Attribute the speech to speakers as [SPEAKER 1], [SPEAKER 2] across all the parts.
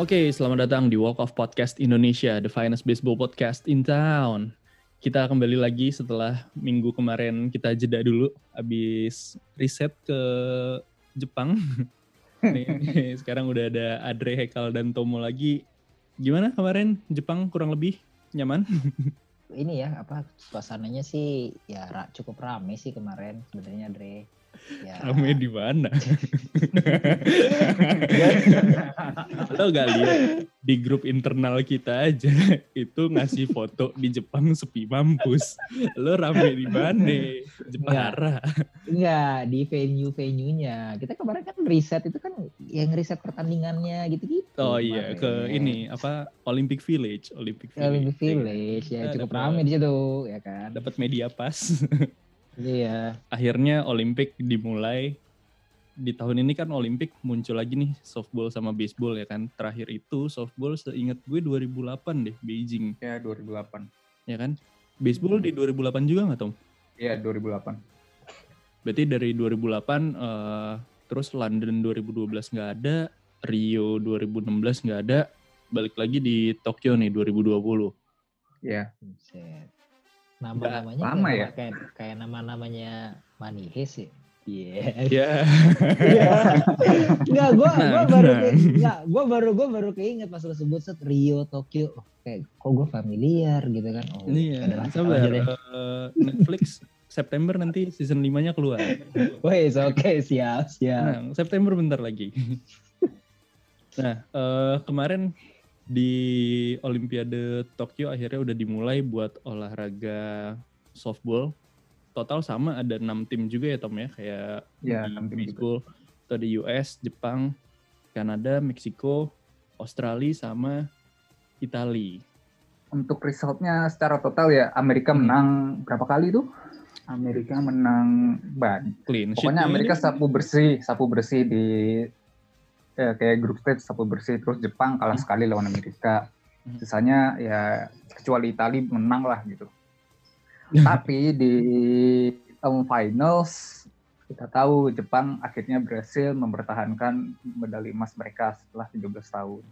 [SPEAKER 1] Oke, selamat datang di Walk of Podcast Indonesia, the finest baseball podcast in town. Kita kembali lagi setelah minggu kemarin kita jeda dulu, habis riset ke Jepang. nih, sekarang udah ada Adre, Hekal, dan Tomo lagi. Gimana kemarin Jepang kurang lebih nyaman?
[SPEAKER 2] Ini ya, apa suasananya sih ya cukup rame sih kemarin sebenarnya Adre.
[SPEAKER 1] Ya. Rame di mana? Lo gak lihat di grup internal kita aja itu ngasih foto di Jepang sepi mampus. Lo rame di mana? Jepara.
[SPEAKER 2] Enggak, di venue-venue-nya. Kita kemarin kan riset itu kan yang riset pertandingannya gitu-gitu.
[SPEAKER 1] Oh iya, ke ini apa Olympic Village, Olympic
[SPEAKER 2] Village. Olympic Village ya, ya cukup rame di situ ya kan.
[SPEAKER 1] Dapat media pas.
[SPEAKER 2] Iya.
[SPEAKER 1] Akhirnya Olimpik dimulai. Di tahun ini kan Olimpik muncul lagi nih softball sama baseball ya kan. Terakhir itu softball seingat gue 2008 deh Beijing.
[SPEAKER 3] Ya 2008.
[SPEAKER 1] Ya kan. Baseball di 2008 juga nggak Tom?
[SPEAKER 3] Iya 2008.
[SPEAKER 1] Berarti dari 2008 uh, eh, terus London 2012 nggak ada, Rio 2016 nggak ada, balik lagi di Tokyo nih 2020.
[SPEAKER 3] Iya.
[SPEAKER 2] Nama-namanya
[SPEAKER 3] lama
[SPEAKER 2] kayak,
[SPEAKER 3] ya?
[SPEAKER 2] kayak, kayak nama-namanya Manihes ya.
[SPEAKER 1] Iya.
[SPEAKER 2] Iya. Enggak, gua gua baru enggak, gua baru gua baru keinget pas lo sebut set Rio, Tokyo. Oh, kayak kok gua familiar gitu kan. Oh,
[SPEAKER 1] iya. Sabar. Uh, Netflix September nanti season 5-nya keluar.
[SPEAKER 2] Woi, oke, okay, siap, siap.
[SPEAKER 1] Nah, September bentar lagi. nah, uh, kemarin di Olimpiade Tokyo akhirnya udah dimulai buat olahraga softball. Total sama ada enam tim juga ya Tom ya kayak
[SPEAKER 3] ya,
[SPEAKER 1] di baseball atau di US, Jepang, Kanada, Meksiko, Australia sama Italia.
[SPEAKER 3] Untuk resultnya secara total ya Amerika hmm. menang berapa kali tuh? Amerika menang ban.
[SPEAKER 1] Clean
[SPEAKER 3] Pokoknya Amerika sapu bersih, sapu bersih di ya, kayak grup stage sapu bersih terus Jepang kalah hmm. sekali lawan Amerika hmm. sisanya ya kecuali Italia menang lah gitu tapi di um, finals kita tahu Jepang akhirnya berhasil mempertahankan medali emas mereka setelah 17 tahun.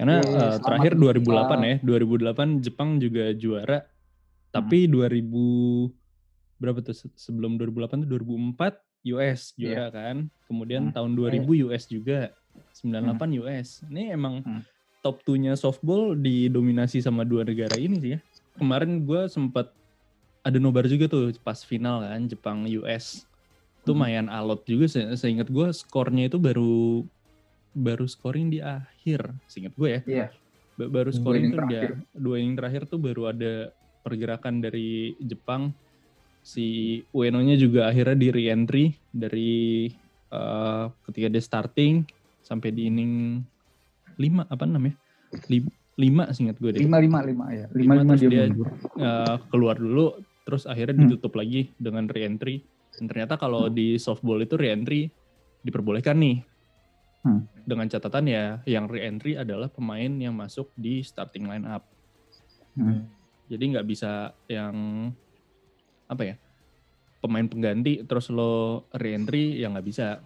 [SPEAKER 1] Karena uh, terakhir 2008 ya, 2008 Jepang juga juara. Tapi hmm. 2000 berapa tuh sebelum 2008 tuh 2004 US juara yeah. kan. Kemudian hmm. tahun 2000 US juga. 98 hmm. US. Ini emang hmm. top 2-nya softball didominasi sama dua negara ini sih ya. Kemarin gue sempat ada nobar juga tuh pas final kan Jepang US. Itu hmm. mayan alot juga se seingat gue skornya itu baru baru scoring di akhir, seingat gue ya.
[SPEAKER 3] Iya.
[SPEAKER 1] Yeah. Baru scoring tuh dia dua inning terakhir tuh baru ada pergerakan dari Jepang si Ueno-nya juga akhirnya di re-entry dari uh, ketika dia starting sampai di inning 5 apa namanya? 5 singkat gue deh.
[SPEAKER 3] 5 5 5 ya. 5 5
[SPEAKER 1] dia, dia uh, keluar dulu terus akhirnya hmm. ditutup lagi dengan re-entry. Dan ternyata kalau hmm. di softball itu re-entry diperbolehkan nih. Hmm. Dengan catatan ya yang re-entry adalah pemain yang masuk di starting line up. Hmm. Jadi nggak bisa yang apa ya pemain pengganti terus lo re-entry ya nggak bisa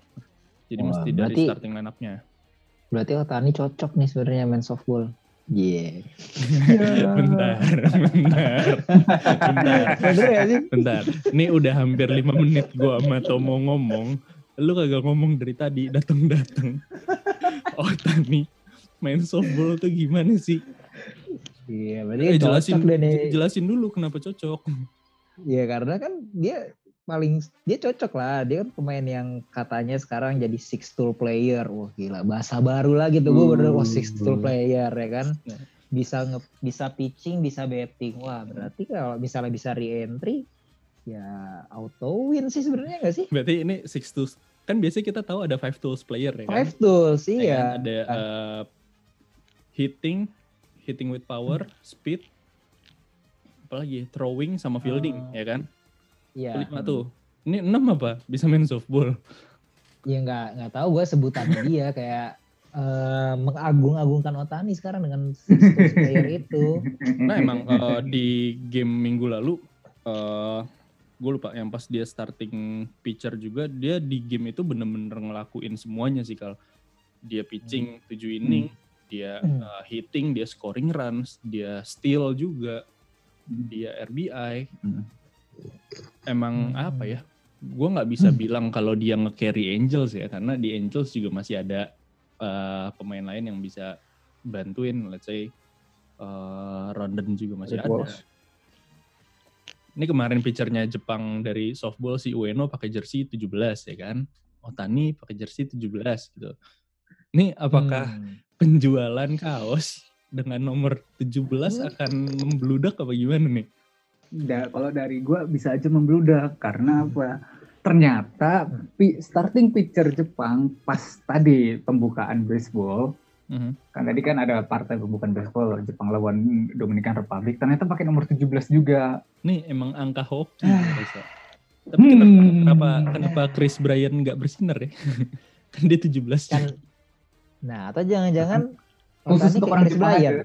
[SPEAKER 1] jadi Wah, mesti berarti, dari starting line up-nya
[SPEAKER 2] berarti Otani cocok nih sebenarnya main softball
[SPEAKER 1] Iya. Yeah. bentar, bentar, bentar, bentar. Ini udah hampir lima menit gua sama Tomo ngomong. Lu kagak ngomong dari tadi, datang-datang. Oh Tani, main softball tuh gimana sih?
[SPEAKER 2] Iya, berarti eh, jelasin,
[SPEAKER 1] jelasin dulu kenapa cocok.
[SPEAKER 2] Iya karena kan dia paling dia cocok lah. Dia kan pemain yang katanya sekarang jadi six tool player. Wah gila. Bahasa baru lah gitu. Gue bener wah six tool player ya kan? Nah. bisa nge, bisa pitching bisa betting wah berarti kalau misalnya bisa re-entry ya auto win sih sebenarnya gak sih?
[SPEAKER 1] Berarti ini six tools. Kan biasanya kita tahu ada five tools player ya
[SPEAKER 2] kan? Five tools ya iya.
[SPEAKER 1] Kan? ada uh, hitting hitting with power speed apalagi throwing sama fielding uh, ya kan?
[SPEAKER 2] iya.
[SPEAKER 1] Lima tuh. Ini enam apa? Bisa main softball?
[SPEAKER 2] Ya nggak nggak tahu gue sebutan dia kayak uh, mengagung-agungkan Otani sekarang dengan player itu.
[SPEAKER 1] Nah emang uh, di game minggu lalu uh, gue lupa yang pas dia starting pitcher juga dia di game itu bener-bener ngelakuin semuanya sih kalau dia pitching hmm. 7 inning hmm. Dia uh, hitting, dia scoring runs, dia steal juga, dia RBI.
[SPEAKER 3] Hmm.
[SPEAKER 1] Emang
[SPEAKER 2] Hmm.
[SPEAKER 1] apa ya? Gue nggak bisa bilang kalau dia nge-carry Angels ya, karena di Angels juga masih ada uh, pemain lain yang bisa bantuin. Let's say uh, Rondon juga masih
[SPEAKER 3] Red
[SPEAKER 1] ada. Ini kemarin pitchernya Jepang dari softball si Ueno pakai jersey 17 ya kan. Otani pakai jersey 17 gitu. Ini apakah
[SPEAKER 2] Hmm.
[SPEAKER 1] penjualan kaos dengan nomor 17 akan membludak apa gimana nih?
[SPEAKER 3] Da- kalau dari gua bisa aja membludak karena apa? Ternyata pi- starting pitcher Jepang pas tadi pembukaan baseball
[SPEAKER 1] Mhm.
[SPEAKER 3] kan tadi kan ada partai pembukaan baseball Jepang lawan Dominican Republic ternyata pakai nomor 17 juga.
[SPEAKER 1] Nih emang angka hoki bisa. Tapi kenapa,
[SPEAKER 3] Hmm.
[SPEAKER 1] kenapa kenapa Chris Bryan nggak bersinar ya? kan dia 17
[SPEAKER 2] Kan, nah atau jangan-jangan
[SPEAKER 3] Khusus untuk orang
[SPEAKER 2] Bryan.
[SPEAKER 3] aja.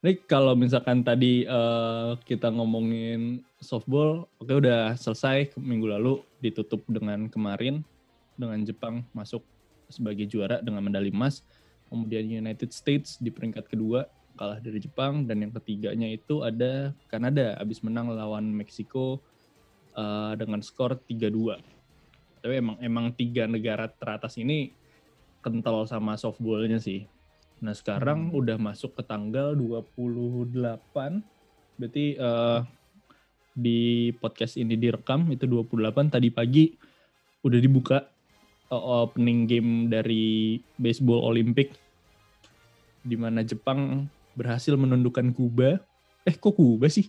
[SPEAKER 1] Nih kalau misalkan tadi eh, kita ngomongin softball, oke udah selesai minggu lalu ditutup dengan kemarin dengan Jepang masuk sebagai juara dengan medali emas. Kemudian United States di peringkat kedua kalah dari Jepang dan yang ketiganya itu ada Kanada habis menang lawan Meksiko eh, dengan skor 3-2. Tapi emang emang tiga negara teratas ini kental sama softballnya sih. Nah sekarang udah masuk ke tanggal 28, berarti eh, di podcast ini direkam itu 28 tadi pagi udah dibuka eh, opening game dari baseball Olympic di mana Jepang berhasil menundukkan Kuba. Eh kok Kuba sih?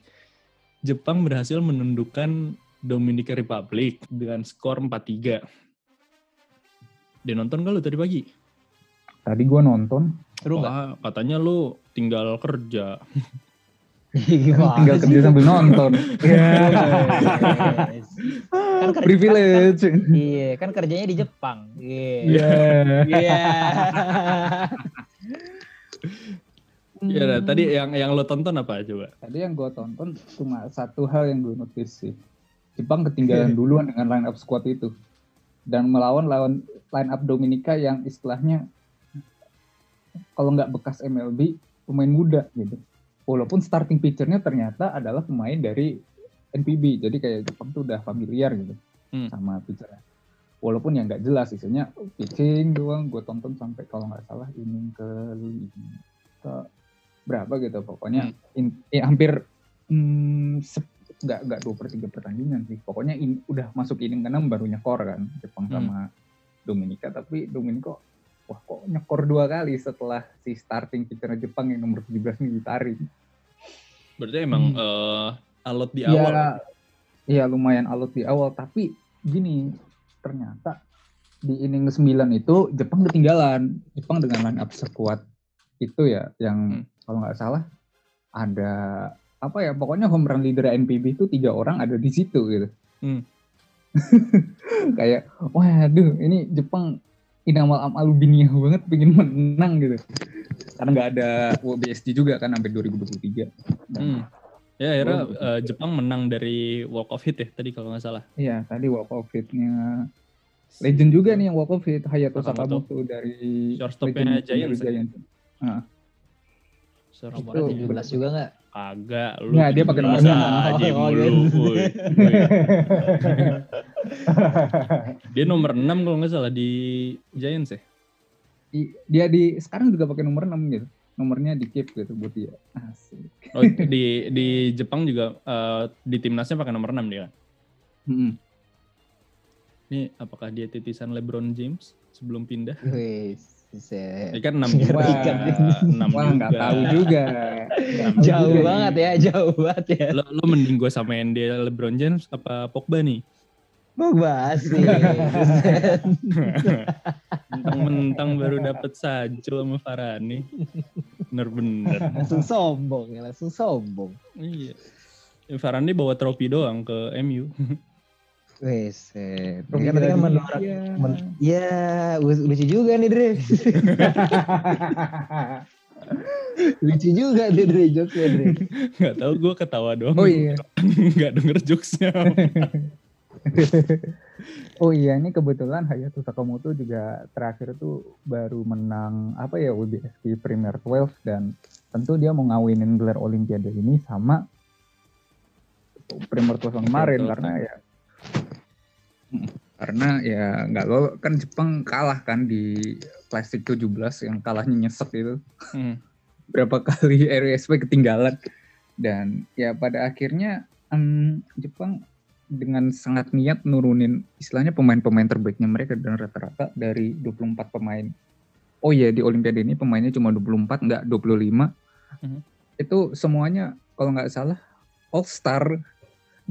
[SPEAKER 1] Jepang berhasil menundukkan Dominican Republic dengan skor 4-3. Dia nonton gak lu tadi pagi?
[SPEAKER 3] Tadi gua nonton
[SPEAKER 2] Seru nggak?
[SPEAKER 1] Wah, katanya lu tinggal kerja.
[SPEAKER 2] Gimana
[SPEAKER 3] tinggal
[SPEAKER 2] sih?
[SPEAKER 3] kerja sambil nonton. Iya.
[SPEAKER 2] Yes. Kan kerja-
[SPEAKER 3] Privilege.
[SPEAKER 2] kan- Iya, kan kerjanya di Jepang. Iya.
[SPEAKER 3] Iya.
[SPEAKER 2] Iya.
[SPEAKER 1] Iya, nah, tadi yang yang lo tonton apa coba?
[SPEAKER 3] Tadi yang gue tonton cuma satu hal yang gue notice sih. Jepang ketinggalan duluan dengan line up squad itu. Dan melawan lawan line up Dominika yang istilahnya kalau nggak bekas MLB, pemain muda gitu. Walaupun starting pitchernya ternyata adalah pemain dari NPB. Jadi kayak Jepang tuh udah familiar gitu
[SPEAKER 1] Hmm.
[SPEAKER 3] sama pitchernya. Walaupun yang nggak jelas isinya pitching doang. Gue tonton sampai kalau nggak salah inning ke, ke berapa gitu pokoknya
[SPEAKER 1] Hmm.
[SPEAKER 3] in- eh, hampir hmm, nggak nggak dua per tiga pertandingan sih pokoknya in- udah masuk inning keenam baru nyekor kan Jepang
[SPEAKER 1] Hmm.
[SPEAKER 3] sama Dominika tapi Dominika wah kok nyekor dua kali setelah si starting pitcher Jepang yang nomor 17 ini ditarik
[SPEAKER 1] Berarti emang
[SPEAKER 3] Hmm.
[SPEAKER 1] eh, alot di
[SPEAKER 3] Iya,
[SPEAKER 1] awal. ya?
[SPEAKER 3] iya lumayan alot di awal tapi gini ternyata di inning ke-9 itu Jepang ketinggalan Jepang dengan line up sekuat itu ya yang
[SPEAKER 1] Hmm.
[SPEAKER 3] kalau nggak salah ada apa ya pokoknya home run leader NPB itu tiga orang ada di situ gitu
[SPEAKER 1] Hmm.
[SPEAKER 3] kayak waduh ini Jepang inamal am alubinia banget pengen menang gitu karena nggak ada WBSD juga kan sampai 2023 Dan,
[SPEAKER 1] Hmm. Ya akhirnya
[SPEAKER 3] Oh,
[SPEAKER 1] eh, Jepang menang dari walk of hit ya tadi kalau nggak salah.
[SPEAKER 3] Iya, tadi walk of hit-nya legend juga nih yang walk of hit Hayato
[SPEAKER 1] Sakamoto.
[SPEAKER 3] Dari
[SPEAKER 1] Shortstopnya
[SPEAKER 3] legend
[SPEAKER 1] Giants?
[SPEAKER 3] Giants.
[SPEAKER 2] Nomor
[SPEAKER 3] Itu
[SPEAKER 2] 17 juga nggak?
[SPEAKER 1] Kagak, lu
[SPEAKER 3] Nggak, dia pakai nomor
[SPEAKER 1] 17
[SPEAKER 3] enam.
[SPEAKER 1] aja
[SPEAKER 2] Oh,
[SPEAKER 1] mulu.
[SPEAKER 2] gitu.
[SPEAKER 1] Woi. Dia nomor 6 kalau nggak salah di Giants ya.
[SPEAKER 3] Di- dia di sekarang juga pakai nomor 6 gitu. Nomornya di keep gitu buat dia. Asik.
[SPEAKER 1] Oh, di di Jepang juga eh, di timnasnya pakai nomor 6 dia.
[SPEAKER 3] Mm-mm.
[SPEAKER 1] Ini apakah dia titisan LeBron James sebelum pindah? Kan 6
[SPEAKER 2] Ngeri
[SPEAKER 1] juga. 6
[SPEAKER 3] Wah, nggak
[SPEAKER 1] juga.
[SPEAKER 3] tahu juga.
[SPEAKER 2] Jauh
[SPEAKER 3] juga
[SPEAKER 2] banget ya, jauh banget ya.
[SPEAKER 1] Lo, lo mending gue samain dia LeBron James apa Pogba nih?
[SPEAKER 2] Pogba sih.
[SPEAKER 1] Mentang-mentang baru dapet Sajo sama Farani. Bener-bener.
[SPEAKER 2] langsung sombong ya, langsung sombong.
[SPEAKER 1] Iya. Ya, Farani bawa trofi doang ke MU.
[SPEAKER 2] Wes.
[SPEAKER 3] Trofi
[SPEAKER 2] Kan tadi kan
[SPEAKER 3] Piala
[SPEAKER 2] mendorak
[SPEAKER 3] Dunia.
[SPEAKER 2] men- ya lucu juga nih Dre. lucu juga nih Dre jokesnya Dre.
[SPEAKER 1] Gak tau gue ketawa doang.
[SPEAKER 3] Oh iya.
[SPEAKER 1] Gak denger jokesnya.
[SPEAKER 3] oh iya ini kebetulan Hayato Sakamoto juga terakhir tuh baru menang apa ya WBSP Premier 12 dan tentu dia mau ngawinin gelar Olimpiade ini sama Premier 12 kemarin karena ya karena ya nggak lo kan Jepang kalah kan di Classic 17 yang kalahnya nyesek itu hmm. berapa kali RSP ketinggalan dan ya pada akhirnya um, Jepang dengan sangat niat nurunin istilahnya pemain-pemain terbaiknya mereka dan rata-rata dari 24 pemain. Oh iya di Olimpiade ini pemainnya cuma 24 nggak 25. Mm-hmm. Itu semuanya kalau nggak salah all star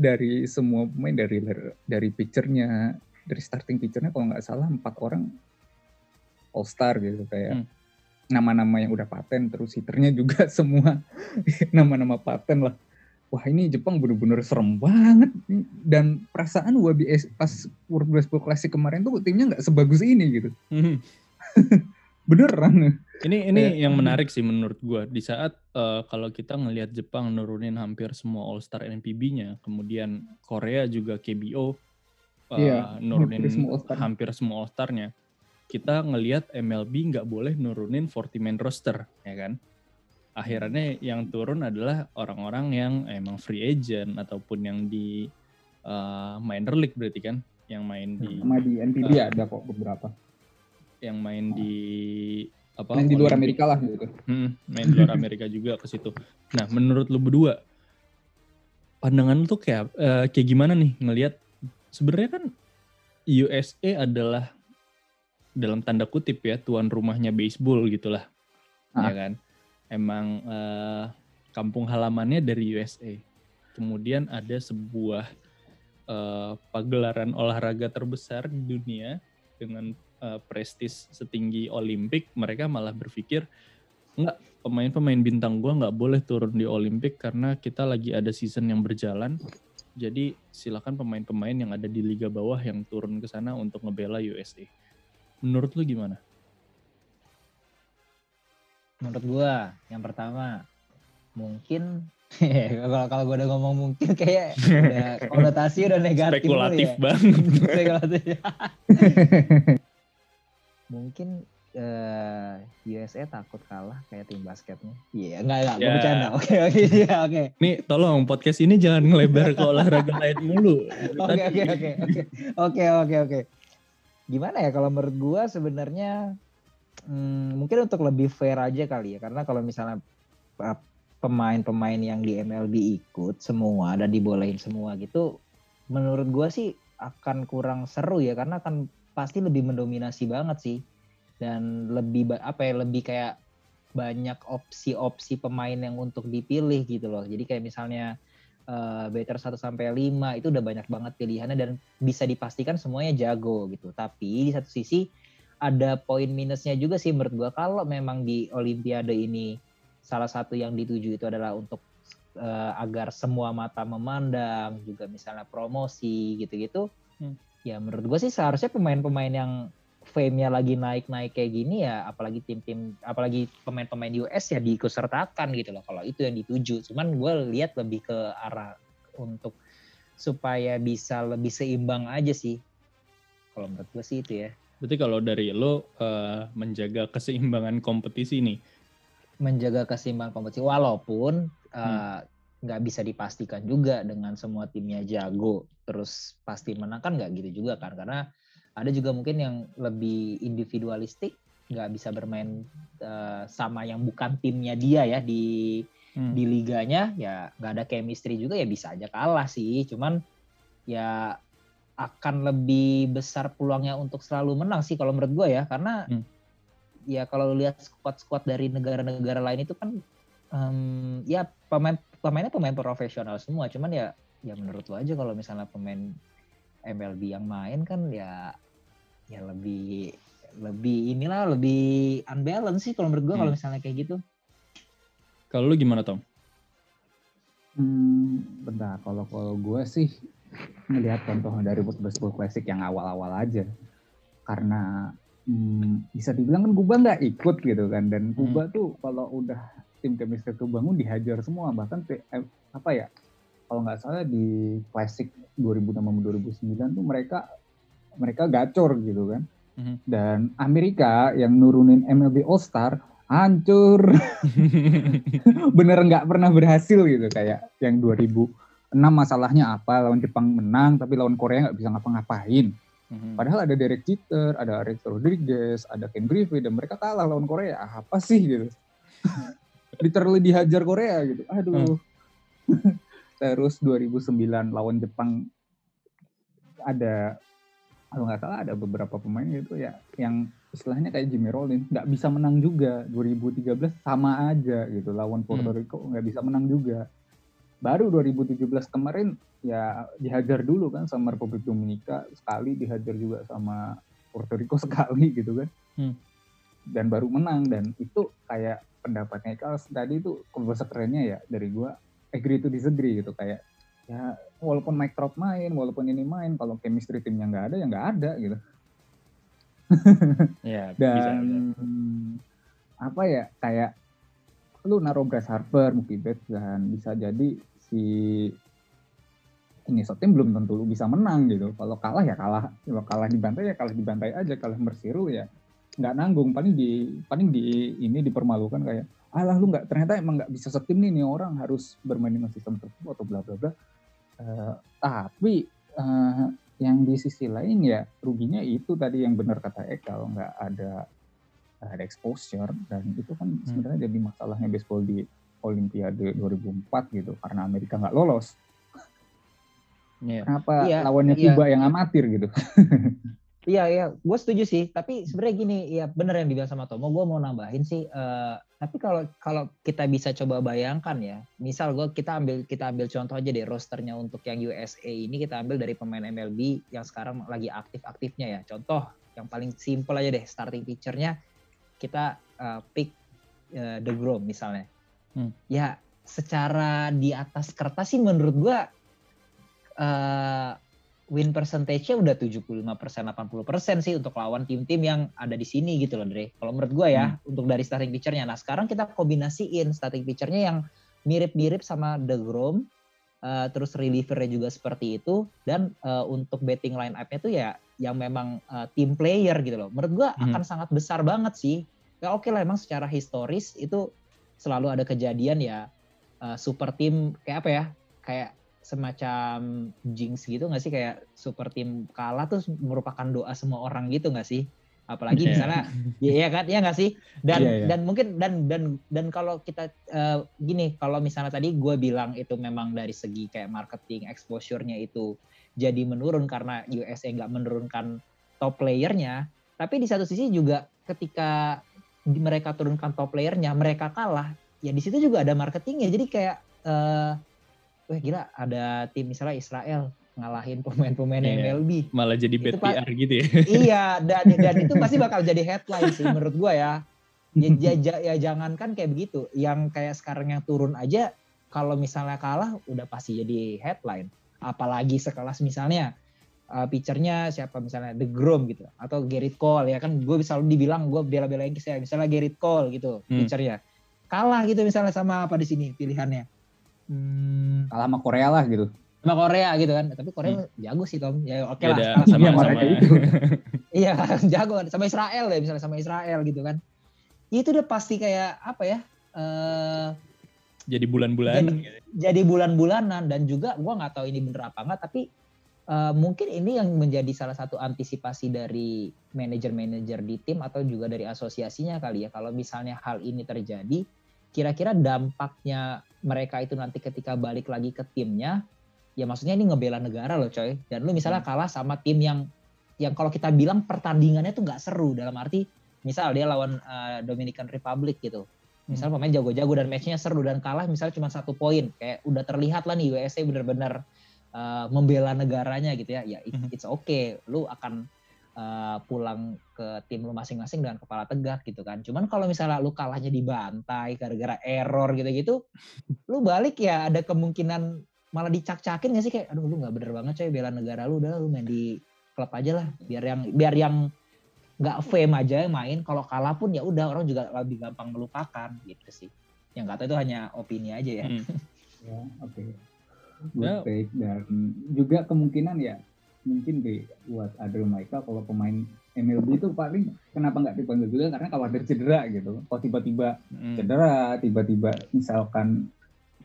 [SPEAKER 3] dari semua pemain dari dari pitchernya dari starting pitchernya kalau nggak salah empat orang all star gitu kayak mm. nama-nama yang udah paten terus hitternya juga semua nama-nama paten lah wah ini Jepang bener-bener serem banget dan perasaan WBS pas World Baseball Classic kemarin tuh timnya nggak sebagus ini gitu hmm. beneran.
[SPEAKER 1] Ini ini ya. yang menarik sih menurut gue di saat uh, kalau kita ngelihat Jepang nurunin hampir semua All Star NPB-nya kemudian Korea juga KBO uh, nurunin hampir semua All-Star. hampir semua All Star-nya kita ngelihat MLB nggak boleh nurunin 40 man roster ya kan? Akhirnya yang turun adalah orang-orang yang emang free agent ataupun yang di uh, minor league berarti kan? Yang main di
[SPEAKER 3] sama di NPB uh, ada kok beberapa
[SPEAKER 1] yang main di
[SPEAKER 3] apa main di luar Amerika lah gitu.
[SPEAKER 1] Hmm, main di luar Amerika juga ke situ. Nah menurut lu berdua pandangan lu tuh kayak uh, kayak gimana nih ngelihat? Sebenarnya kan USA adalah dalam tanda kutip ya tuan rumahnya baseball gitulah. Ah. ya kan? Emang uh, kampung halamannya dari USA. Kemudian ada sebuah uh, pagelaran olahraga terbesar di dunia dengan uh, prestis setinggi Olimpik, mereka malah berpikir enggak pemain-pemain bintang gua nggak boleh turun di Olimpik karena kita lagi ada season yang berjalan. Jadi silakan pemain-pemain yang ada di liga bawah yang turun ke sana untuk ngebela USA. Menurut lu gimana?
[SPEAKER 2] menurut gua yang pertama mungkin kalau kalau gue udah ngomong mungkin kayak udah konotasi udah negatif
[SPEAKER 1] spekulatif ya. banget spekulatif
[SPEAKER 2] mungkin uh, eh, USA takut kalah kayak tim basketnya. Iya yeah, enggak enggak yeah. gue bercanda. Oke oke iya oke.
[SPEAKER 1] Nih tolong podcast ini jangan ngelebar ke olahraga lain mulu.
[SPEAKER 2] Oke oke oke oke. Oke oke gimana ya kalau menurut gue sebenarnya hmm, mungkin untuk lebih fair aja kali ya. Karena kalau misalnya uh, pemain-pemain yang di MLB ikut semua dan dibolehin semua gitu menurut gue sih akan kurang seru ya. Karena akan pasti lebih mendominasi banget sih dan lebih apa ya lebih kayak banyak opsi-opsi pemain yang untuk dipilih gitu loh. Jadi kayak misalnya uh, better 1 sampai 5 itu udah banyak banget pilihannya dan bisa dipastikan semuanya jago gitu. Tapi di satu sisi ada poin minusnya juga sih menurut gua kalau memang di Olimpiade ini salah satu yang dituju itu adalah untuk uh, agar semua mata memandang juga misalnya promosi gitu-gitu hmm. Ya menurut gua sih seharusnya pemain-pemain yang fame-nya lagi naik-naik kayak gini ya apalagi tim-tim apalagi pemain-pemain US ya diikutsertakan gitu loh kalau itu yang dituju cuman gue lihat lebih ke arah untuk supaya bisa lebih seimbang aja sih kalau menurut gue sih itu ya
[SPEAKER 1] Berarti kalau dari lo uh, menjaga keseimbangan kompetisi nih?
[SPEAKER 2] Menjaga keseimbangan kompetisi walaupun uh, hmm. Bisa dipastikan juga dengan semua timnya jago terus pasti menang kan nggak gitu juga kan karena ada juga mungkin yang lebih individualistik nggak bisa bermain uh, sama yang bukan timnya dia ya di hmm. di liganya ya nggak ada chemistry juga ya bisa aja kalah sih cuman ya akan lebih besar peluangnya untuk selalu menang sih kalau menurut gue ya karena hmm. ya kalau lihat squad-squad dari negara-negara lain itu kan um, ya pemain pemainnya pemain profesional semua cuman ya ya menurut lo aja kalau misalnya pemain MLB yang main kan ya ya lebih lebih inilah lebih unbalance sih kalau menurut gue hmm. kalau misalnya kayak gitu.
[SPEAKER 1] Kalau lu gimana Tom?
[SPEAKER 3] Hmm, bentar kalau kalau gue sih melihat contoh dari baseball classic yang awal-awal aja karena hmm, bisa dibilang kan Kuba nggak ikut gitu kan dan Kuba hmm. tuh kalau udah tim chemistry kebangun dihajar semua bahkan eh, apa ya kalau nggak salah di classic 2006 2009 tuh mereka mereka gacor gitu kan. Mm-hmm. Dan Amerika yang nurunin MLB All Star hancur. Bener nggak pernah berhasil gitu kayak yang 2006 masalahnya apa lawan Jepang menang tapi lawan Korea nggak bisa ngapa-ngapain. Mm-hmm. Padahal ada Derek Jeter, ada Alex Rodriguez, ada Ken Griffey dan mereka kalah lawan Korea. Apa sih gitu? Literally dihajar Korea gitu. Aduh. Mm. Terus 2009 lawan Jepang ada kalau nggak salah ada beberapa pemain gitu ya yang istilahnya kayak Jimmy Rollins nggak bisa menang juga 2013 sama aja gitu lawan Puerto hmm. Rico nggak bisa menang juga baru 2017 kemarin ya dihajar dulu kan sama Republik Dominika sekali dihajar juga sama Puerto Rico sekali gitu kan hmm. dan baru menang dan itu kayak pendapatnya kalau tadi itu bahasa kerennya ya dari gua agree to disagree gitu kayak ya walaupun Mike Trout main, walaupun ini main, kalau chemistry timnya nggak ada ya nggak ada gitu.
[SPEAKER 1] ya,
[SPEAKER 3] Dan bisa, apa ya kayak lu naruh Bryce Harper, Betts dan bisa jadi si ini tim belum tentu lu bisa menang gitu. Kalau kalah ya kalah, kalau kalah dibantai ya kalah dibantai aja, kalah bersiru ya nggak nanggung paling di paling di ini dipermalukan kayak alah lu nggak ternyata emang nggak bisa setim nih nih orang harus bermain dengan sistem tertentu atau bla bla bla Uh, tapi uh, yang di sisi lain ya ruginya itu tadi yang benar kata Eka kalau nggak ada ada exposure dan itu kan hmm. sebenarnya jadi masalahnya baseball di Olimpiade 2004 gitu karena Amerika nggak lolos. Yeah. Kenapa yeah, lawannya yeah. Kuba yang amatir gitu?
[SPEAKER 2] Iya iya, gue setuju sih. Tapi sebenarnya gini, ya bener yang dibilang sama Tomo. Gue mau nambahin sih. Uh, tapi kalau kalau kita bisa coba bayangkan ya, misal gue kita ambil kita ambil contoh aja deh rosternya untuk yang USA ini kita ambil dari pemain MLB yang sekarang lagi aktif-aktifnya ya. Contoh yang paling simple aja deh, starting pitchernya kita uh, pick uh, The Grom misalnya. Hmm. Ya secara di atas kertas sih menurut gue. Uh, win percentage-nya udah 75% 80% sih untuk lawan tim-tim yang ada di sini gitu loh Dre. Kalau menurut gue ya hmm. untuk dari starting pitcher-nya. Nah, sekarang kita kombinasiin starting pitcher-nya yang mirip-mirip sama The Grom uh, terus reliever-nya juga seperti itu dan uh, untuk betting line up-nya tuh ya yang memang uh, team player gitu loh. Menurut gue hmm. akan sangat besar banget sih. Ya oke okay lah emang secara historis itu selalu ada kejadian ya uh, super team kayak apa ya? Kayak semacam jinx gitu nggak sih? Kayak super tim kalah tuh merupakan doa semua orang gitu nggak sih? Apalagi yeah. misalnya ya, ya kan? Ya nggak sih? Dan yeah, yeah. dan mungkin dan dan dan kalau kita uh, gini kalau misalnya tadi gue bilang itu memang dari segi kayak marketing exposure-nya itu jadi menurun karena USA nggak menurunkan top playernya tapi di satu sisi juga ketika mereka turunkan top playernya mereka kalah ya di situ juga ada marketingnya. Jadi kayak uh, wah gila ada tim misalnya Israel ngalahin pemain-pemain yeah. MLB.
[SPEAKER 1] Malah jadi bad PR gitu ya.
[SPEAKER 2] Iya, dan dan itu pasti bakal jadi headline sih menurut gua ya. Ya, ya, ya, ya jangan kan kayak begitu. Yang kayak sekarang yang turun aja kalau misalnya kalah udah pasti jadi headline. Apalagi sekelas misalnya uh, pitchernya siapa misalnya The Grom gitu atau Gerrit Cole ya kan gue selalu dibilang gue bela-belain saya misalnya Gerrit Cole gitu hmm. pitchernya kalah gitu misalnya sama apa di sini pilihannya
[SPEAKER 3] Hmm. Kalah sama Korea lah gitu.
[SPEAKER 2] Sama Korea gitu kan. Tapi Korea hmm. jago sih Tom. Ya oke okay
[SPEAKER 1] lah. Sama, sama, sama
[SPEAKER 2] itu. iya jago sama Israel deh misalnya sama Israel gitu kan. Ya, itu udah pasti kayak apa ya? Uh,
[SPEAKER 1] jadi bulan-bulanan.
[SPEAKER 2] Jadi, gitu. jadi bulan-bulanan dan juga gue nggak tahu ini bener apa enggak tapi uh, mungkin ini yang menjadi salah satu antisipasi dari manajer-manajer di tim atau juga dari asosiasinya kali ya kalau misalnya hal ini terjadi kira-kira dampaknya mereka itu nanti ketika balik lagi ke timnya ya maksudnya ini ngebela negara loh coy dan lu misalnya hmm. kalah sama tim yang yang kalau kita bilang pertandingannya tuh nggak seru dalam arti misal dia lawan uh, Dominican Republic gitu misal hmm. pemain jago-jago dan matchnya seru dan kalah misalnya cuma satu poin kayak udah terlihat lah nih USA bener-bener uh, membela negaranya gitu ya ya it, hmm. it's okay lu akan uh, pulang ke tim lu masing-masing dengan kepala tegak gitu kan. Cuman kalau misalnya lu kalahnya dibantai gara-gara error gitu-gitu, lu balik ya ada kemungkinan malah dicak-cakin gak sih? Kayak aduh lu nggak bener banget coy bela negara lu udah lu main di klub aja lah. Biar yang biar yang nggak fame aja yang main. Kalau kalah pun ya udah orang juga lebih gampang melupakan. Gitu sih. Yang kata itu hanya opini aja ya.
[SPEAKER 3] Hmm. ya oke. Okay. Good dan juga kemungkinan ya mungkin deh buat Adel Michael kalau pemain MLB itu paling kenapa nggak dipanggil juga karena khawatir cedera gitu. Kalau tiba-tiba hmm. cedera, tiba-tiba misalkan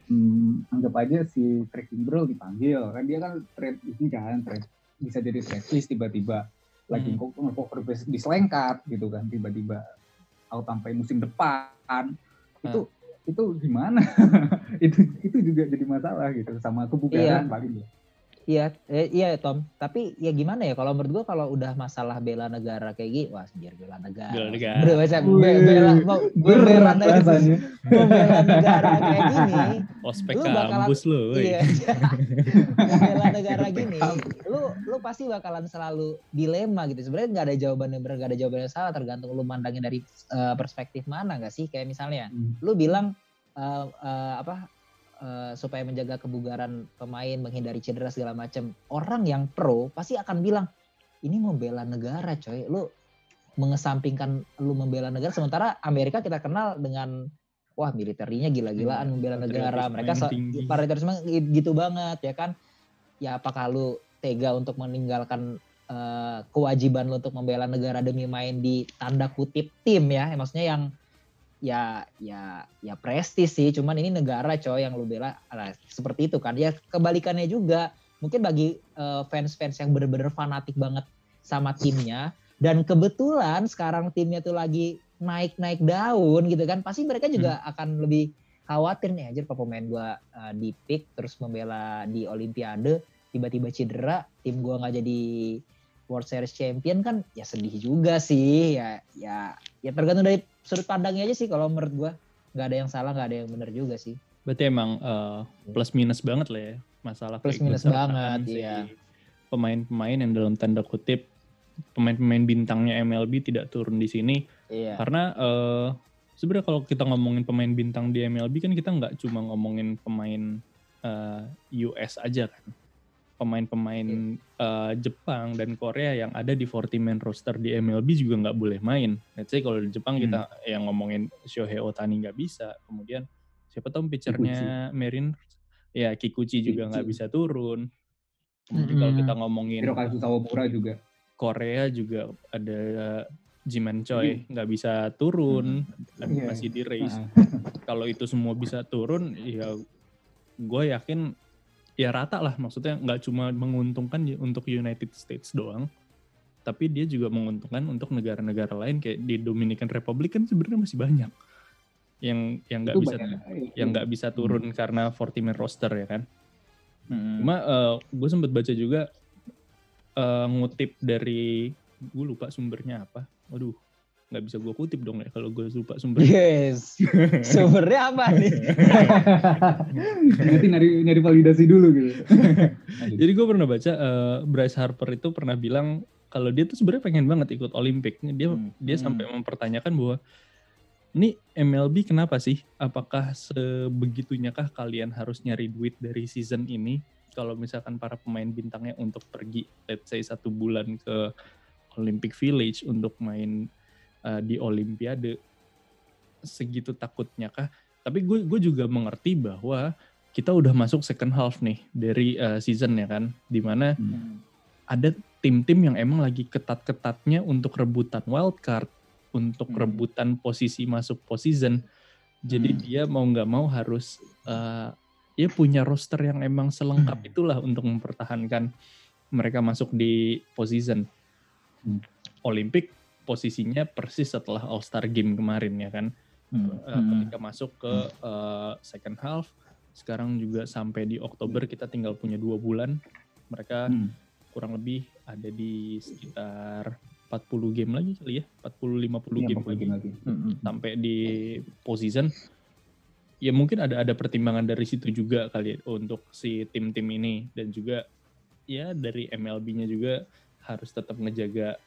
[SPEAKER 3] hmm, anggap aja si Tracking Bro dipanggil kan dia kan trade ini kan trade bisa jadi trade tiba-tiba lagi hmm. ngecover base diselengkat gitu kan tiba-tiba out sampai musim depan itu hmm. itu gimana itu itu juga jadi masalah gitu sama kebugaran iya. paling ya
[SPEAKER 2] Iya, eh, iya Tom. Tapi ya gimana ya kalau menurut gua kalau udah masalah bela negara kayak gitu, wah biar bela negara. Bela negara. Bela, bela, bela, mau bela negara, bela negara kayak gini.
[SPEAKER 1] Ospek lu kampus lu. Iya.
[SPEAKER 2] bela negara gini, lu lu pasti bakalan selalu dilema gitu. Sebenarnya nggak ada jawaban yang benar, nggak ada jawaban yang salah. Tergantung lu mandangin dari uh, perspektif mana nggak sih? Kayak misalnya, hmm. lu bilang uh, uh, apa uh, supaya menjaga kebugaran pemain, menghindari cedera segala macam. Orang yang pro pasti akan bilang, ini membela negara coy. Lu mengesampingkan lu membela negara sementara Amerika kita kenal dengan wah militernya gila-gilaan hmm, membela negara. Mereka patriotisme gitu banget ya kan. Ya apakah lu tega untuk meninggalkan uh, kewajiban lu untuk membela negara demi main di tanda kutip tim ya, maksudnya yang ya ya ya prestis sih. Cuman ini negara coy yang lu bela nah, seperti itu kan. Ya kebalikannya juga mungkin bagi uh, fans-fans yang bener-bener fanatik banget sama timnya. Dan kebetulan sekarang timnya tuh lagi naik-naik daun gitu kan pasti mereka juga hmm. akan lebih khawatir nih aja pemain gua uh, di pick terus membela di olimpiade tiba-tiba cedera tim gua nggak jadi World Series Champion kan ya sedih juga sih. Ya ya ya tergantung dari sudut pandangnya aja sih kalau menurut gua. Nggak ada yang salah nggak ada yang benar juga sih.
[SPEAKER 1] Berarti emang uh, plus minus banget lah ya masalah
[SPEAKER 2] plus minus banget ya
[SPEAKER 1] pemain-pemain yang dalam tanda kutip pemain-pemain bintangnya MLB tidak turun di sini. Iya. karena uh, sebenarnya kalau kita ngomongin pemain bintang di MLB kan kita nggak cuma ngomongin pemain uh, eh, US aja kan pemain-pemain yeah. uh, Jepang dan Korea yang ada di 40 man roster di MLB juga nggak boleh main. Let's say kalau di Jepang hmm. kita yang ngomongin Shohei Otani nggak bisa, kemudian siapa tahu pitchernya Marin, ya Kikuchi juga nggak bisa turun. Kemudian hmm. kalau kita ngomongin
[SPEAKER 3] Hirokazu Sawamura juga.
[SPEAKER 1] Korea juga ada Jiman Choi nggak bisa turun, hmm. yeah. masih di race. kalau itu semua bisa turun, ya gue yakin ya rata lah maksudnya nggak cuma menguntungkan untuk United States doang tapi dia juga menguntungkan untuk negara-negara lain kayak di Dominican Republic kan sebenarnya masih banyak yang yang nggak bisa banyak. yang nggak bisa turun hmm. karena 40 man roster ya kan hmm. cuma uh, eh, gue sempat baca juga uh, ngutip dari gue lupa sumbernya apa waduh nggak bisa gue kutip dong ya kalau gue lupa sumber.
[SPEAKER 2] Yes. Sumbernya apa nih?
[SPEAKER 3] Nanti nyari nyari validasi dulu gitu.
[SPEAKER 1] Jadi gue pernah baca uh, Bryce Harper itu pernah bilang kalau dia tuh sebenarnya pengen banget ikut Olimpik. Dia hmm. dia sampai hmm. mempertanyakan bahwa ini MLB kenapa sih? Apakah sebegitunya kah kalian harus nyari duit dari season ini? Kalau misalkan para pemain bintangnya untuk pergi, let's say satu bulan ke Olympic Village untuk main uh, di Olimpiade segitu takutnya kah? Tapi gue gue juga mengerti bahwa kita udah masuk second half nih dari uh, season ya kan, di mana hmm. ada tim-tim yang emang lagi ketat-ketatnya untuk rebutan wild card, untuk hmm. rebutan posisi masuk postseason. Jadi hmm. dia mau nggak mau harus uh, ya punya roster yang emang selengkap hmm. itulah untuk mempertahankan mereka masuk di postseason. Hmm. Olimpik posisinya persis setelah All Star Game kemarin ya kan. Hmm. Uh, ketika masuk ke uh, second half, sekarang juga sampai di Oktober kita tinggal punya dua bulan. Mereka hmm. kurang lebih ada di sekitar 40 game lagi kali ya, 40 50 ya, game lagi. lagi. Hmm. Sampai di postseason. Ya mungkin ada ada pertimbangan dari situ juga kali ya, untuk si tim-tim ini dan juga ya dari MLB-nya juga harus tetap ngejaga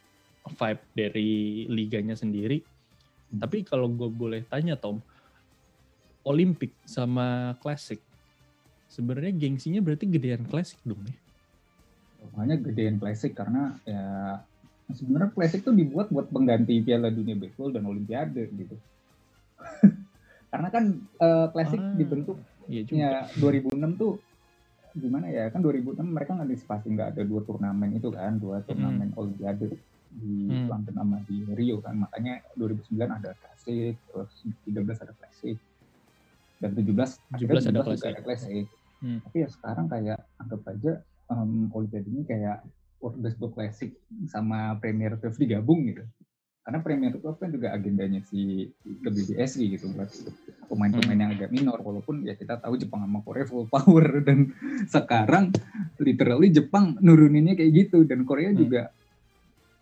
[SPEAKER 1] vibe dari liganya sendiri. Hmm. Tapi kalau gue boleh tanya Tom, Olimpik sama Classic, sebenarnya gengsinya berarti gedean Classic dong ya?
[SPEAKER 3] Makanya gedean Classic karena ya sebenarnya Classic tuh dibuat buat pengganti Piala Dunia Baseball dan Olimpiade gitu. karena kan uh, Classic ah, dibentuk iya juga. ya 2006 tuh gimana ya kan 2006 mereka ngantisipasi nggak ada dua turnamen itu kan dua turnamen hmm. olimpiade di hmm. London sama di Rio kan makanya 2009 ada klasik terus 13 ada klasik dan 17 17 ada klasik, ada klasik. Hmm. tapi ya sekarang kayak anggap aja um, olimpiade ini kayak World Baseball Classic sama Premier Tour digabung gitu karena Premier Tour kan juga agendanya si WBSI gitu buat pemain-pemain yang agak minor walaupun ya kita tahu Jepang sama Korea full power dan sekarang literally Jepang nuruninnya kayak gitu dan Korea hmm. juga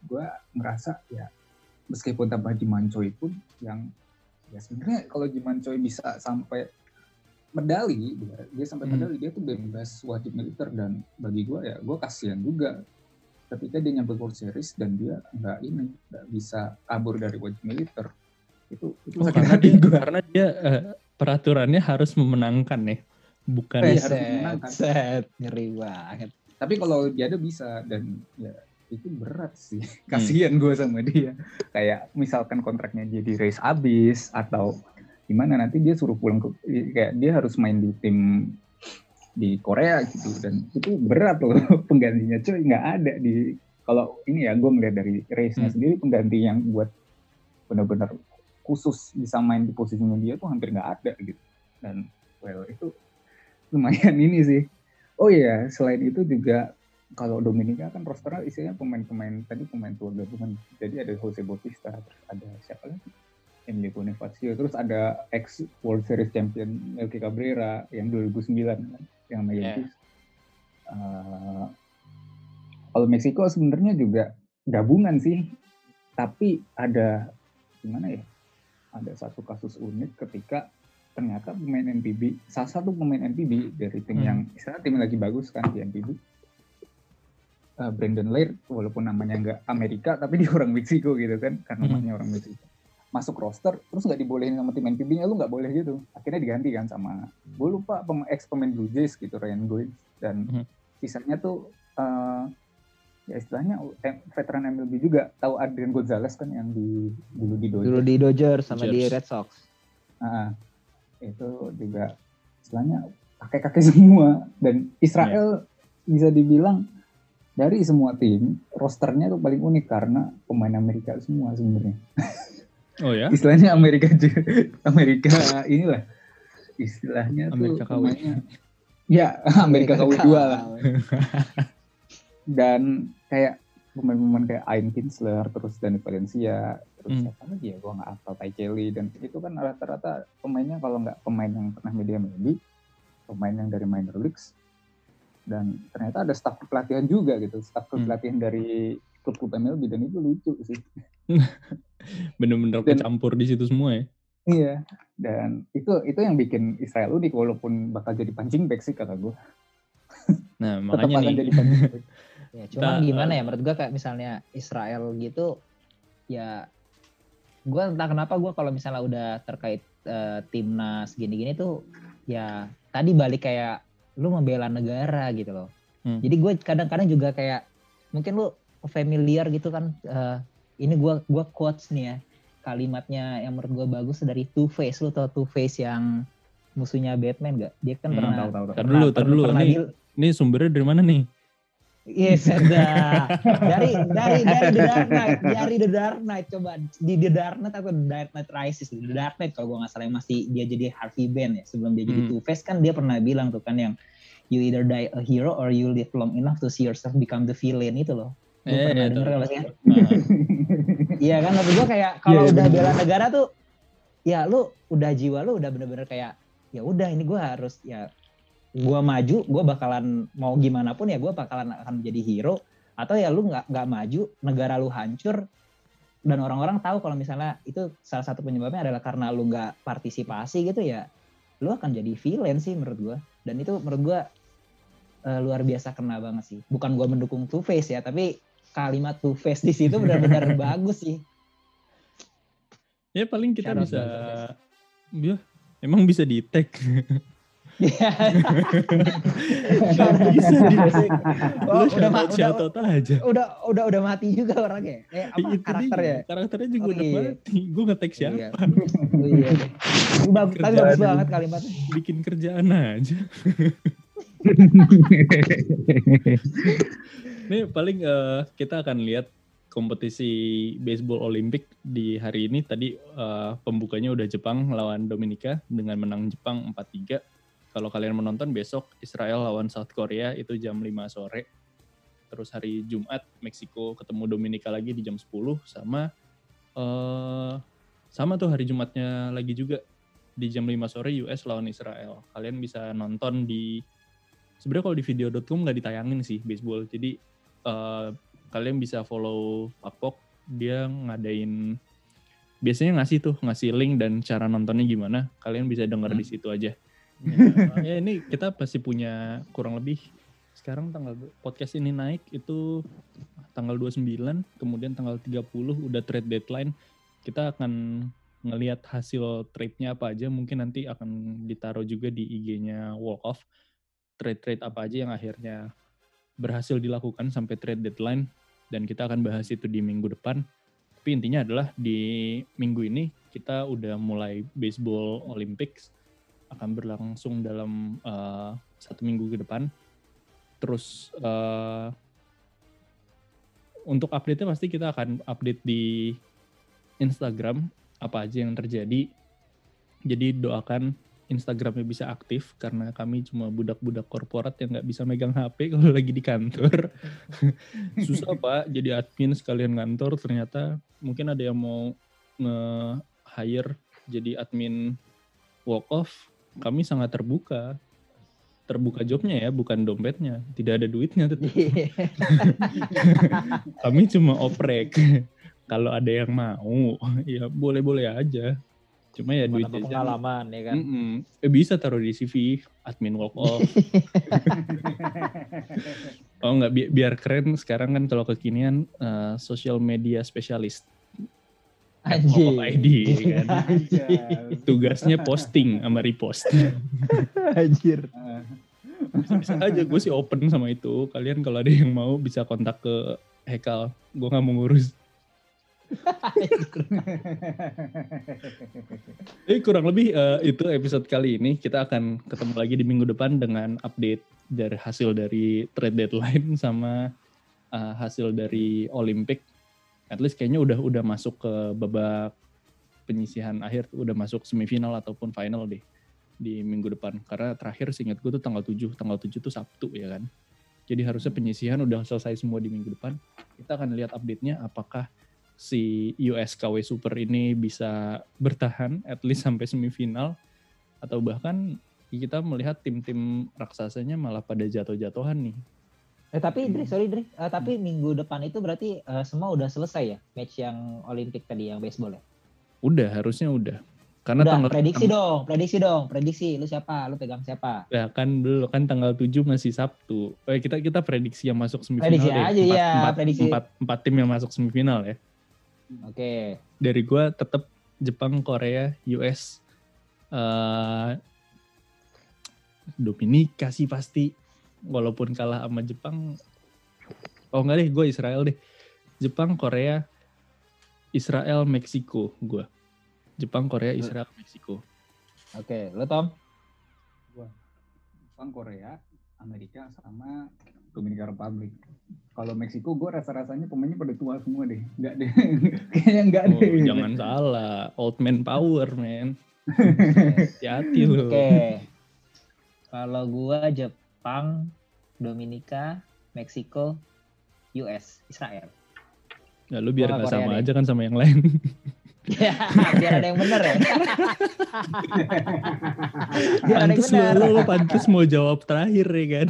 [SPEAKER 3] gue merasa ya meskipun tambah Jimanchoi pun yang ya sebenarnya kalau Jimanchoi bisa sampai medali dia, dia sampai hmm. medali dia tuh bebas wajib militer dan bagi gue ya gue kasihan juga ketika dia nyampe World Series dan dia nggak ini nggak bisa kabur dari wajib militer itu itu
[SPEAKER 1] oh, karena dia gua. karena dia uh, peraturannya harus memenangkan nih bukan
[SPEAKER 2] harus memenangkan set ngeri banget
[SPEAKER 3] tapi kalau dia ada bisa dan ya itu berat sih. Kasihan hmm. gue sama dia. Kayak misalkan kontraknya jadi race abis atau gimana nanti dia suruh pulang ke kayak dia harus main di tim di Korea gitu. Dan itu berat loh penggantinya. Cuy nggak ada di kalau ini ya gue melihat dari race-nya hmm. sendiri pengganti yang buat benar-benar khusus bisa main di posisinya dia tuh hampir nggak ada gitu. Dan well itu lumayan ini sih. Oh iya selain itu juga kalau Dominika kan rosternya isinya pemain-pemain tadi pemain tua gabungan jadi ada Jose Bautista terus ada siapa lagi Emilio Bonifacio terus ada ex World Series champion Melky Cabrera yang 2009 kan yang sama. Yeah. Uh, kalau Meksiko sebenarnya juga gabungan sih, tapi ada gimana ya? Ada satu kasus unik ketika ternyata pemain NPB, salah satu pemain NPB dari tim hmm. yang istilah tim lagi bagus kan di NPB, uh, Brandon Laird, walaupun namanya nggak Amerika, tapi dia orang Meksiko gitu kan, karena hmm. namanya orang Meksiko masuk roster terus nggak dibolehin sama tim NPB-nya lu nggak boleh gitu akhirnya diganti kan sama gue lupa pem ex pemain Blue Jays gitu Ryan Goins dan hmm. sisanya tuh uh, ya istilahnya veteran MLB juga tahu Adrian Gonzalez kan yang di dulu di Dodgers
[SPEAKER 2] dulu di Dodgers sama Dodgers. di Red Sox
[SPEAKER 3] nah, itu juga istilahnya kakek-kakek semua dan Israel yeah. bisa dibilang dari semua tim rosternya tuh paling unik karena pemain Amerika semua sebenarnya
[SPEAKER 1] Oh ya?
[SPEAKER 3] Istilahnya Amerika Amerika inilah istilahnya Amerika tuh KW. Ya, Amerika KW dua lah. Dan kayak pemain-pemain kayak Ayn Kinsler, terus Danny Valencia, terus hmm. siapa lagi ya, gue nggak hafal Ty Kelly, dan itu kan rata-rata pemainnya kalau nggak pemain yang pernah media media, pemain yang dari minor leagues, dan ternyata ada staff pelatihan juga gitu, staff hmm. pelatihan dari klub-klub MLB, dan itu lucu sih.
[SPEAKER 1] Bener-bener kecampur di situ semua ya.
[SPEAKER 3] Iya, dan itu itu yang bikin Israel unik walaupun bakal jadi pancing back sih kata gue.
[SPEAKER 1] Nah, makanya nih. Jadi pancing back.
[SPEAKER 2] ya, cuman gimana ya menurut gue kayak misalnya Israel gitu ya gue entah kenapa gue kalau misalnya udah terkait uh, timnas gini-gini tuh ya tadi balik kayak lu membela negara gitu loh. Hmm. Jadi gue kadang-kadang juga kayak mungkin lu familiar gitu kan uh, ini gua gua quotes nih ya kalimatnya yang menurut gua bagus dari Two Face lu tau Two Face yang musuhnya Batman gak? Dia kan hmm, pernah tahu tahu.
[SPEAKER 1] Tar dulu, dulu. Nih, ini sumbernya dari mana nih?
[SPEAKER 2] Yes, ada. dari dari dari The Dark Knight, dari The Dark Knight coba di The Dark Knight atau The Dark Knight Rises, The Dark Knight kalau gue nggak salah masih dia jadi Harvey Dent ya sebelum dia jadi hmm. Two Face kan dia pernah bilang tuh kan yang you either die a hero or you live long enough to see yourself become the villain itu loh. Gue eh, pernah denger kalau sih. Iya kan maksud gue kayak kalau yeah, udah bela negara tuh ya lu udah jiwa lu udah bener-bener kayak ya udah ini gue harus ya gue maju gue bakalan mau gimana pun ya gue bakalan akan menjadi hero atau ya lu nggak nggak maju negara lu hancur dan orang-orang tahu kalau misalnya itu salah satu penyebabnya adalah karena lu nggak partisipasi gitu ya lu akan jadi villain sih menurut gue dan itu menurut gue uh, luar biasa kena banget sih bukan gue mendukung Two Face ya tapi kalimat two face di situ benar-benar bagus sih.
[SPEAKER 1] Ya paling kita Shout bisa ya emang bisa di tag.
[SPEAKER 2] Iya.
[SPEAKER 1] bisa. Oh, udah, aja.
[SPEAKER 2] Udah udah udah mati juga orangnya. Eh apa Itu karakternya?
[SPEAKER 1] Dia. Karakternya juga oh, udah iya. mati. Gue nge-tag oh, siapa? Iya.
[SPEAKER 2] Oh, iya. Bagus, tapi bagus banget kalimatnya.
[SPEAKER 1] Bikin kerjaan aja. Ini paling uh, kita akan lihat kompetisi baseball Olimpik di hari ini. Tadi uh, pembukanya udah Jepang lawan Dominika dengan menang Jepang 4-3. Kalau kalian menonton besok Israel lawan South Korea itu jam 5 sore. Terus hari Jumat Meksiko ketemu Dominika lagi di jam 10 sama uh, sama tuh hari Jumatnya lagi juga di jam 5 sore US lawan Israel. Kalian bisa nonton di sebenarnya kalau di video.com nggak ditayangin sih baseball. Jadi uh, kalian bisa follow Pakpok dia ngadain biasanya ngasih tuh ngasih link dan cara nontonnya gimana kalian bisa denger hmm. di situ aja ya, ini kita pasti punya kurang lebih sekarang tanggal podcast ini naik itu tanggal 29 kemudian tanggal 30 udah trade deadline. Kita akan ngelihat hasil trade-nya apa aja mungkin nanti akan ditaruh juga di IG-nya Walk Off. Trade-trade apa aja yang akhirnya berhasil dilakukan sampai trade deadline dan kita akan bahas itu di minggu depan. Tapi intinya adalah di minggu ini kita udah mulai baseball Olympics akan berlangsung dalam uh, satu minggu ke depan. Terus uh, untuk update-nya pasti kita akan update di Instagram apa aja yang terjadi. Jadi doakan Instagramnya bisa aktif karena kami cuma budak-budak korporat yang nggak bisa megang HP kalau lagi di kantor. Susah pak, jadi admin sekalian kantor ternyata mungkin ada yang mau nge-hire jadi admin walk off. Kami sangat terbuka. Terbuka jobnya ya, bukan dompetnya. Tidak ada duitnya tetap. kami cuma oprek. Kalau ada yang mau, ya boleh-boleh aja. Cuma ya duit
[SPEAKER 2] jajan. pengalaman ya kan. Mm
[SPEAKER 1] -mm. Eh, bisa taruh di CV admin walk off. oh enggak bi biar keren sekarang kan kalau kekinian uh, social media spesialis.
[SPEAKER 2] Anjir.
[SPEAKER 1] ID ya kan. Tugasnya posting sama repost.
[SPEAKER 2] Anjir.
[SPEAKER 1] Bisa, bisa aja gue sih open sama itu. Kalian kalau ada yang mau bisa kontak ke Hekal. Gue nggak mau ngurus. Jadi kurang lebih uh, itu episode kali ini. Kita akan ketemu lagi di minggu depan dengan update dari hasil dari trade deadline sama uh, hasil dari Olympic. At least kayaknya udah udah masuk ke babak penyisihan akhir, udah masuk semifinal ataupun final deh di minggu depan. Karena terakhir seingat gue tuh tanggal 7, tanggal 7 tuh Sabtu ya kan. Jadi harusnya penyisihan udah selesai semua di minggu depan. Kita akan lihat update-nya apakah si USKW Super ini bisa bertahan at least sampai semifinal atau bahkan kita melihat tim-tim raksasanya malah pada jatuh-jatuhan nih.
[SPEAKER 2] Eh tapi Dri, sorry Dri, uh, tapi hmm. minggu depan itu berarti uh, semua udah selesai ya match yang Olimpik tadi yang baseball ya?
[SPEAKER 1] Udah, harusnya udah. Karena
[SPEAKER 2] udah, tanggal prediksi dong, prediksi dong, prediksi. Lu siapa? Lu pegang siapa?
[SPEAKER 1] Ya kan belum kan tanggal 7 masih Sabtu. Eh, kita kita prediksi yang masuk semifinal
[SPEAKER 2] prediksi deh. aja empat, ya,
[SPEAKER 1] empat, prediksi. Empat, empat tim yang masuk semifinal ya.
[SPEAKER 2] Oke. Okay.
[SPEAKER 1] Dari gue tetap Jepang, Korea, US, uh, eh, Dominika sih pasti. Walaupun kalah sama Jepang, oh enggak deh, gue Israel deh. Jepang, Korea, Israel, Meksiko gue. Jepang, Korea, Israel, Meksiko.
[SPEAKER 2] Oke, okay. lo Tom?
[SPEAKER 3] Gue Jepang, Korea, Amerika, sama Dominika Republic kalau Meksiko gue rasa-rasanya pemainnya pada tua semua deh. Enggak deh. Kayaknya enggak oh, deh.
[SPEAKER 1] Jangan salah. Old man power, man. Hati-hati
[SPEAKER 2] loh. Oke. Okay. Kalau gue Jepang, Dominika, Meksiko, US, Israel.
[SPEAKER 1] Ya lu biar nggak sama deh. aja kan sama yang lain.
[SPEAKER 2] Ya, biar ada yang bener ya.
[SPEAKER 1] biar ada yang bener. Lu, lu pantas mau jawab terakhir ya kan.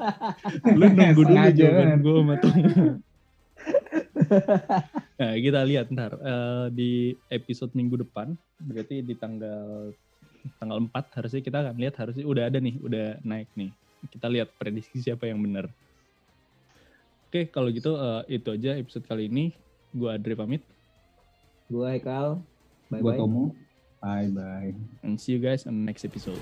[SPEAKER 1] lu nunggu dulu jawaban gue sama nah, kita lihat ntar uh, di episode minggu depan, berarti di tanggal tanggal 4 harusnya kita akan lihat harusnya udah ada nih, udah naik nih. Kita lihat prediksi siapa yang benar. Oke, kalau gitu uh, itu aja episode kali ini. Gue Adri pamit.
[SPEAKER 2] Gue Haikal.
[SPEAKER 3] Bye bye. Gue Tomo. Bye bye.
[SPEAKER 1] And see you guys on the next episode.